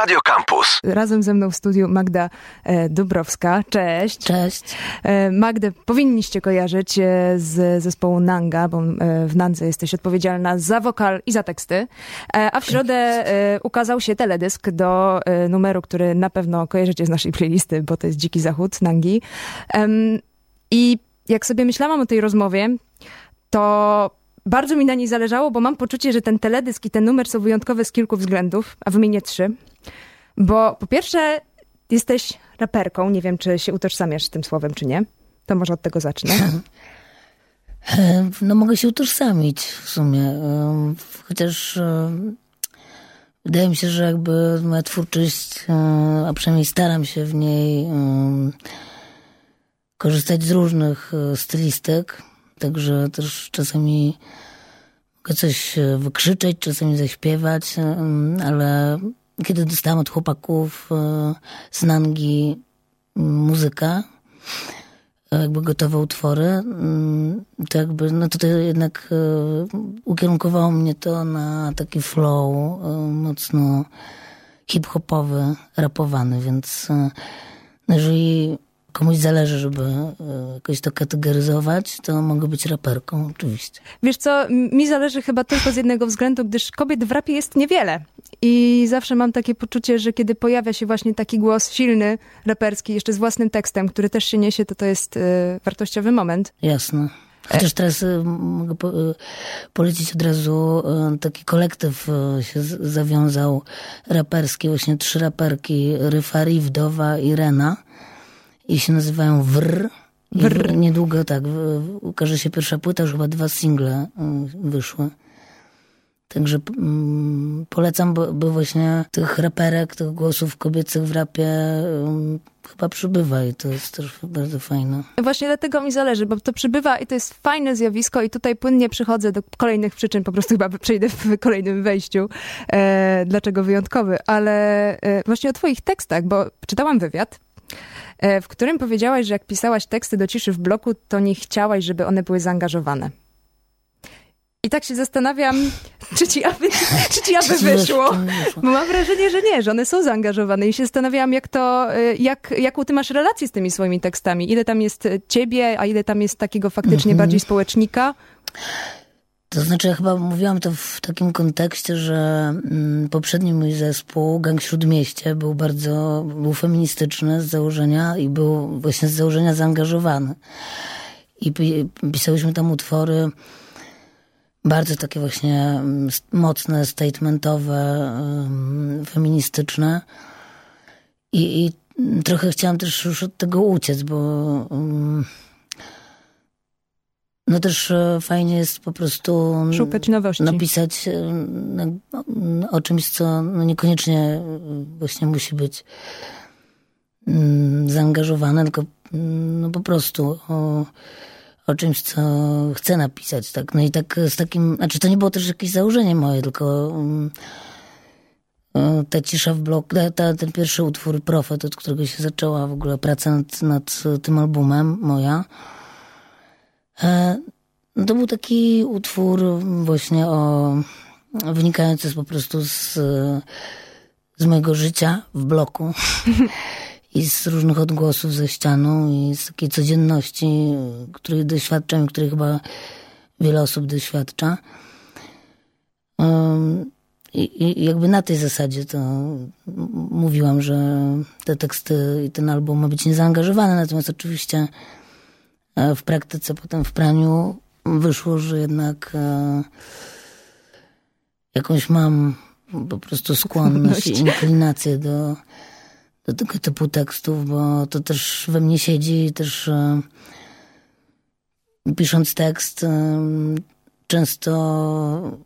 Radio Campus. Razem ze mną w studiu Magda e, Dubrowska. Cześć. Cześć. E, Magdę powinniście kojarzyć e, z zespołu Nanga, bo w Nandze jesteś odpowiedzialna za wokal i za teksty. A w środę ukazał się teledysk do numeru, który na pewno kojarzycie z naszej playlisty, bo to jest Dziki Zachód Nangi. I jak sobie myślałam o tej rozmowie, to bardzo mi na niej zależało, bo mam poczucie, że ten teledysk i ten numer są wyjątkowe z kilku względów, a wymienię trzy. Bo po pierwsze, jesteś raperką. Nie wiem, czy się utożsamiasz z tym słowem, czy nie. To może od tego zacznę. No mogę się utożsamić w sumie. Chociaż wydaje mi się, że jakby moja twórczość, a przynajmniej staram się w niej korzystać z różnych e, stylistyk. Także też czasami mogę coś e, wykrzyczeć, czasami zaśpiewać, ale kiedy dostałam od chłopaków e, z Nangi m, muzykę, jakby gotowe utwory, mm, to jakby, no to jednak e, ukierunkowało mnie to na taki flow e, mocno hip-hopowy, rapowany, więc e, no jeżeli komuś zależy, żeby e, jakoś to kategoryzować, to mogę być raperką, oczywiście. Wiesz co, mi zależy chyba tylko z jednego względu, gdyż kobiet w rapie jest niewiele. I zawsze mam takie poczucie, że kiedy pojawia się właśnie taki głos silny, raperski, jeszcze z własnym tekstem, który też się niesie, to to jest e, wartościowy moment. Jasne. Chociaż teraz y, mogę po, y, polecić od razu y, taki kolektyw y, się zawiązał raperski, właśnie trzy raperki, Ryfari, Wdowa i Rena i się nazywają Wr. Wr. Niedługo tak, ukaże się pierwsza płyta, już chyba dwa single y, wyszły. Także mm, polecam, bo, bo właśnie tych raperek, tych głosów kobiecych w rapie y, chyba przybywa i to jest też bardzo fajne. Właśnie dlatego mi zależy, bo to przybywa i to jest fajne zjawisko i tutaj płynnie przychodzę do kolejnych przyczyn, po prostu chyba przejdę w kolejnym wejściu, e, dlaczego wyjątkowy, ale e, właśnie o twoich tekstach, bo czytałam wywiad, w którym powiedziałaś, że jak pisałaś teksty do ciszy w bloku, to nie chciałaś, żeby one były zaangażowane. I tak się zastanawiam, czy ci aby, czy ci aby wyszło. Bo mam wrażenie, że nie, że one są zaangażowane i się zastanawiałam, jak to, y, jak, jaką ty masz relację z tymi swoimi tekstami. Ile tam jest y, ciebie, a ile tam jest takiego faktycznie bardziej społecznika. To znaczy, ja chyba mówiłam to w takim kontekście, że mm, poprzedni mój zespół, Gang Śródmieście, był bardzo, był feministyczny z założenia i był właśnie z założenia zaangażowany. I pi- pisałyśmy tam utwory bardzo takie właśnie mm, mocne, statementowe, mm, feministyczne. I, I trochę chciałam też już od tego uciec, bo mm, no też e, fajnie jest po prostu Szukać nowości. napisać e, o czymś, co no niekoniecznie e, właśnie musi być mm, zaangażowane, tylko mm, no po prostu o, o czymś, co chcę napisać. Tak? No i tak z takim, znaczy to nie było też jakieś założenie moje, tylko mm, ta cisza w bloku, ta, ten pierwszy utwór Profet, od którego się zaczęła w ogóle praca nad, nad tym albumem moja, no to był taki utwór właśnie o wynikający z, po prostu z, z mojego życia w bloku i z różnych odgłosów ze ścianą i z takiej codzienności, której doświadczam i której chyba wiele osób doświadcza. I, I jakby na tej zasadzie to mówiłam, że te teksty i ten album ma być niezaangażowany, natomiast oczywiście e, w praktyce, potem w praniu wyszło, że jednak e, jakąś mam po prostu skłonność i inklinację do, do tego typu tekstów, bo to też we mnie siedzi i też e, pisząc tekst e, często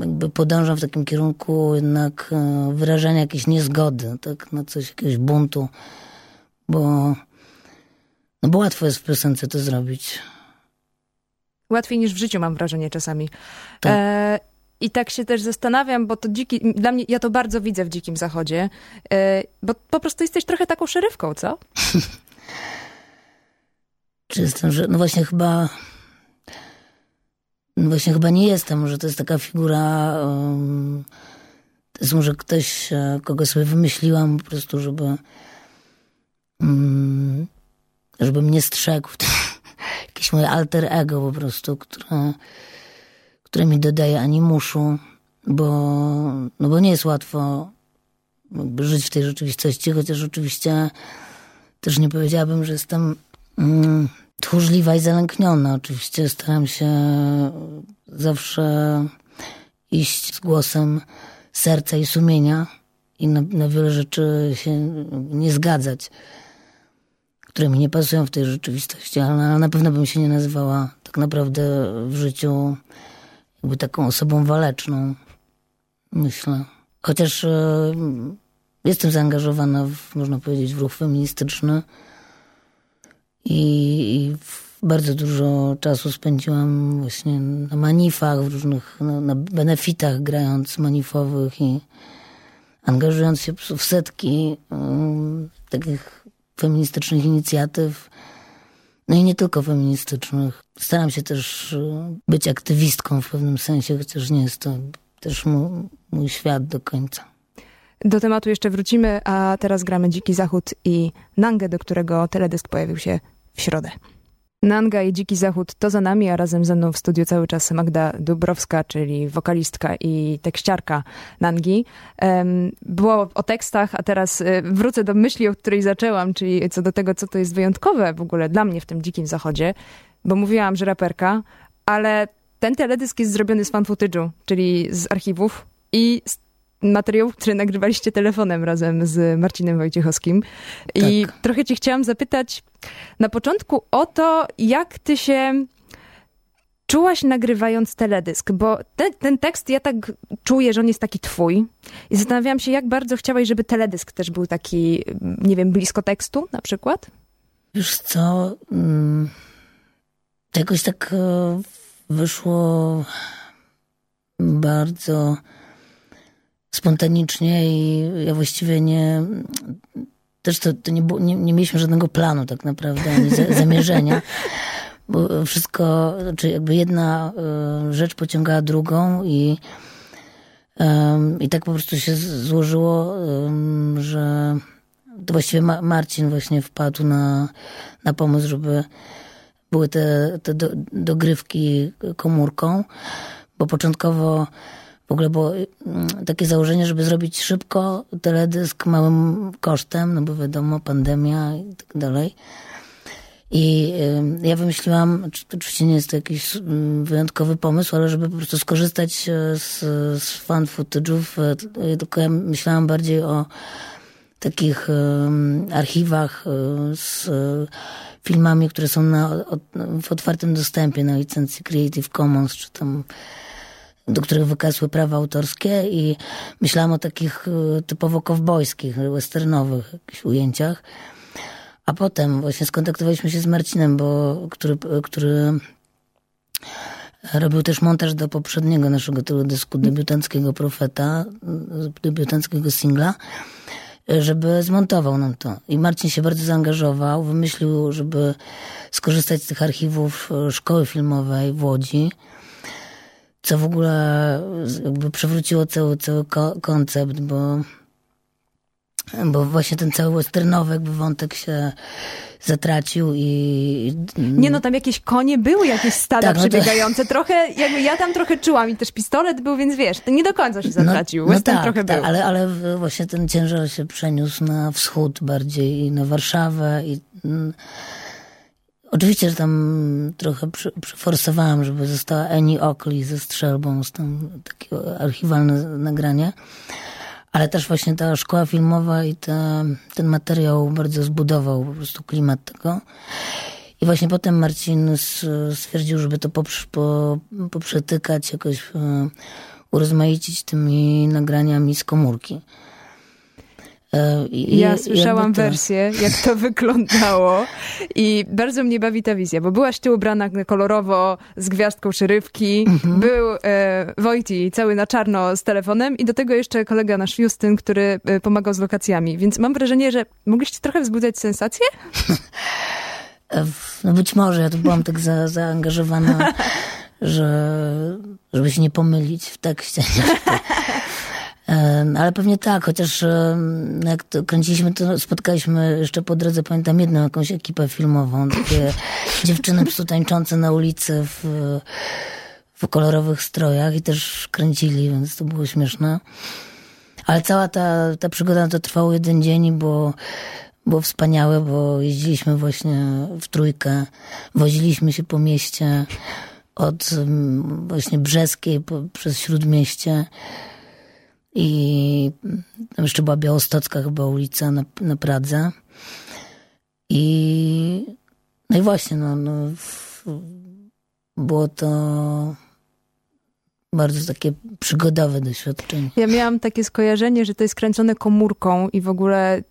jakby podążam w takim kierunku jednak e, wyrażania jakiejś niezgody, tak, na coś, jakiegoś buntu, bo no bo łatwo jest w piosence to zrobić. Łatwiej niż w życiu, mam wrażenie czasami. Tak. E, I tak się też zastanawiam, bo to dziki, dla mnie, ja to bardzo widzę w Dzikim Zachodzie, e, bo po prostu jesteś trochę taką szerywką, co? Czy jestem, że no właśnie chyba no właśnie chyba nie jestem, że to jest taka figura um, to jest może ktoś, e, kogo sobie wymyśliłam po prostu, żeby mm, żeby mnie strzegł. Jakieś moje alter ego po prostu, które, które mi dodaje animuszu, bo, no bo nie jest łatwo żyć w tej rzeczywistości, chociaż oczywiście też nie powiedziałabym, że jestem mm, tchórzliwa i zalękniona. Oczywiście staram się zawsze iść z głosem serca i sumienia i na, na wiele rzeczy się nie zgadzać, które mi nie pasują w tej rzeczywistości, ale na pewno bym się nie nazywała tak naprawdę w życiu jakby taką osobą waleczną, myślę. Chociaż e, jestem zaangażowana, w, można powiedzieć, w ruch feministyczny i, i bardzo dużo czasu spędziłam właśnie na manifach, w różnych, na, na benefitach grając manifowych i angażując się w setki um, takich feministycznych inicjatyw. No i nie tylko feministycznych. Staram się też e, być aktywistką w pewnym sensie, chociaż nie jest to też mój, mój świat do końca. Do tematu jeszcze wrócimy, a teraz gramy Dziki Zachód i Nangę, do którego teledysk pojawił się w środę. Nanga i Dziki Zachód to za nami, a razem ze mną w studiu cały czas Magda Dubrowska, czyli wokalistka i tekściarka Nangi. Było o tekstach, a teraz y, wrócę do myśli, od której zaczęłam, czyli co do tego, co to jest wyjątkowe w ogóle dla mnie w tym Dzikim Zachodzie, bo mówiłam, że raperka, ale ten teledysk jest zrobiony z fan footage'u, czyli z archiwów i z materiałów, które nagrywaliście telefonem razem z Marcinem Wojciechowskim. I tak. trochę cię chciałam zapytać na początku o to, jak ty się czułaś nagrywając teledysk? Bo ten, ten tekst, ja tak czuję, że on jest taki twój. I zastanawiałam się, jak bardzo chciałaś, żeby teledysk też był taki, nie wiem, blisko tekstu na przykład? Już co, mm, jakoś tak e, wyszło bardzo spontanicznie i ja właściwie nie... Też to, to nie, było, nie, nie, mieliśmy żadnego planu tak naprawdę, ani zamierzenia. Bo wszystko, znaczy jakby jedna e, rzecz pociągała drugą i i tak po prostu się złożyło, że to właściwie Marcin właśnie wpadł na, na pomysł, żeby były te, te do, dogrywki komórką, bo początkowo w ogóle było mm, takie założenie, żeby zrobić szybko teledysk małym kosztem, no bo wiadomo, pandemia i tak dalej. I ja wymyśliłam, oczywiście nie jest to jakiś mm, wyjątkowy pomysł, ale żeby po prostu skorzystać e, z, z fan footage'ów, tylko ja myślałam bardziej o takich archiwach z filmami, które są na, w otwartym dostępie na licencji Creative Commons, czy tam do których wykasły prawa autorskie i myślałam o takich e, typowo kowbojskich, westernowych ujęciach. A potem właśnie skontaktowaliśmy się z Marcinem, bo, który, który robił też montaż do poprzedniego naszego teledysku debiutanckiego Profeta, debiutanckiego singla, żeby zmontował nam to. I Marcin się bardzo zaangażował, wymyślił, żeby skorzystać z tych archiwów e, szkoły filmowej w Łodzi co w ogóle jakby przewróciło cały, cały koncept, bo, bo właśnie ten cały westernowy jakby wątek się zatracił i... Nie no, tam jakieś konie były, jakieś stada tak, no przebiegające. To... Trochę, jakby ja tam trochę czułam i też pistolet był, więc wiesz, nie do końca się no, zatracił. No, Western no tak, trochę tak, był. Ale, ale właśnie ten ciężar się przeniósł na wschód bardziej i na Warszawę i mm, Oczywiście, że tam trochę przyforsowałam, żeby została Annie Oakley ze strzelbą, z tam takie archiwalne nagranie. Ale też właśnie ta szkoła filmowa i ta, ten materiał bardzo zbudował po prostu klimat tego. I właśnie potem Marcin stwierdził, żeby to poprzetykać, jakoś e, urozmaicić tymi nagraniami z komórki. E, I, ja słyszałam to... wersję, jak to wyglądało i bardzo mnie bawi ta wizja, bo byłaś ty ubrana kolorowo z gwiazdką szerywki, mhm. był e, cały na czarno z telefonem i do tego jeszcze kolega nasz Justyn, który e, pomagał z lokacjami, więc mam wrażenie, że mogliście trochę wzbudzać sensację? E, no być może, ja tu byłam tak za, zaangażowana, że żeby się nie pomylić w tekście. Ale pewnie tak, chociaż jak to kręciliśmy, to spotkaliśmy jeszcze po drodze, pamiętam jedną jakąś ekipę filmową, takie dziewczyny tańczące na ulicy w, w kolorowych strojach i też kręcili, więc to było śmieszne. Ale cała ta, ta przygoda to trwała jeden dzień było, było wspaniałe, bo jeździliśmy właśnie w trójkę, woziliśmy się po mieście od właśnie Brzeskiej po, przez Śródmieście i jeszcze była Białostocka chyba ulica na, na Pradze. I no i właśnie, no, no było to bardzo takie przygodowe doświadczenie. Ja miałam takie skojarzenie, że to jest kręcone komórką i w ogóle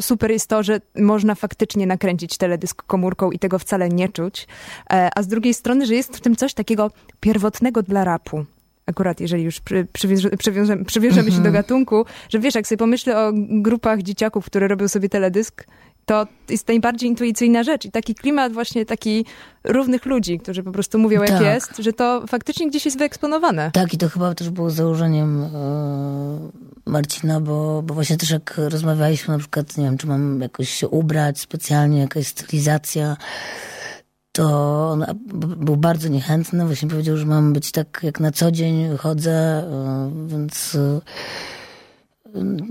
super jest to, że można faktycznie nakręcić teledysk komórką i tego wcale nie czuć. E, a z drugiej strony, że jest w tym coś takiego pierwotnego dla rapu akurat jeżeli już przy, przywiążemy, przywiążemy się do mhm. gatunku, że wiesz, jak sobie pomyślę o grupach dzieciaków, które robią sobie teledysk, to jest najbardziej intuicyjna rzecz. I taki klimat właśnie taki równych ludzi, którzy po prostu mówią, jak tak. jest, że to faktycznie gdzieś jest wyeksponowane. Tak, i to chyba też było założeniem e, Marcina, bo, bo właśnie też jak rozmawialiśmy na przykład, nie wiem, czy mam jakoś się ubrać specjalnie, jakaś stylizacja, to on był bardzo niechętny. Właśnie powiedział, że mam być tak jak na co dzień chodzę, e, więc e,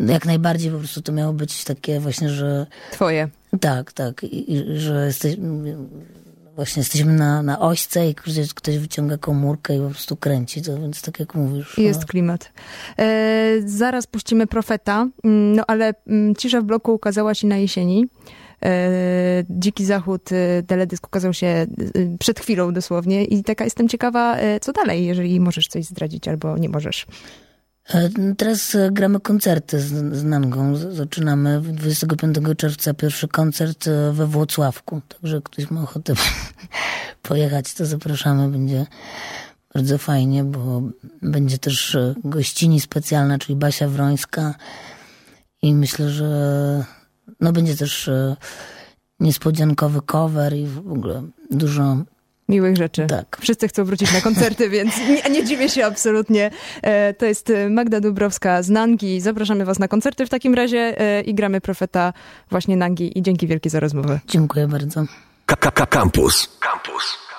jak najbardziej po prostu to miało być takie właśnie, że... Twoje. Tak, tak. I, i że jesteś, właśnie jesteśmy na, na ośce i ktoś, wyciąga komórkę i po prostu kręci to, więc tak jak mówisz. Jest no. klimat. E, zaraz puścimy Profeta, mm, no ale mm, Cisza w bloku ukazała się na jesieni. E, Dziki Zachód, e, teledysk ukazał się e, przed chwilą dosłownie i taka jestem ciekawa, co dalej, jeżeli możesz coś zdradzić albo nie możesz. Teraz gramy koncerty z, z Nangą. Zaczynamy 25 czerwca pierwszy koncert we Włocławku. Także ktoś ma ochotę pojechać, to zapraszamy. Będzie bardzo fajnie, bo będzie też gościni specjalna, czyli Basia Wrońska. I myślę, że no będzie też e, niespodziankowy cover i w ogóle dużo miłych rzeczy. Tak. Wszyscy chcą wrócić na koncerty, więc nie, nie dziwię się absolutnie. E, to jest Magda Dubrowska z Nangi. Zapraszamy was na koncerty w takim razie e, i gramy Profeta właśnie Nangi i dzięki wielkie za rozmowę. Dziękuję bardzo. Campus. Campus.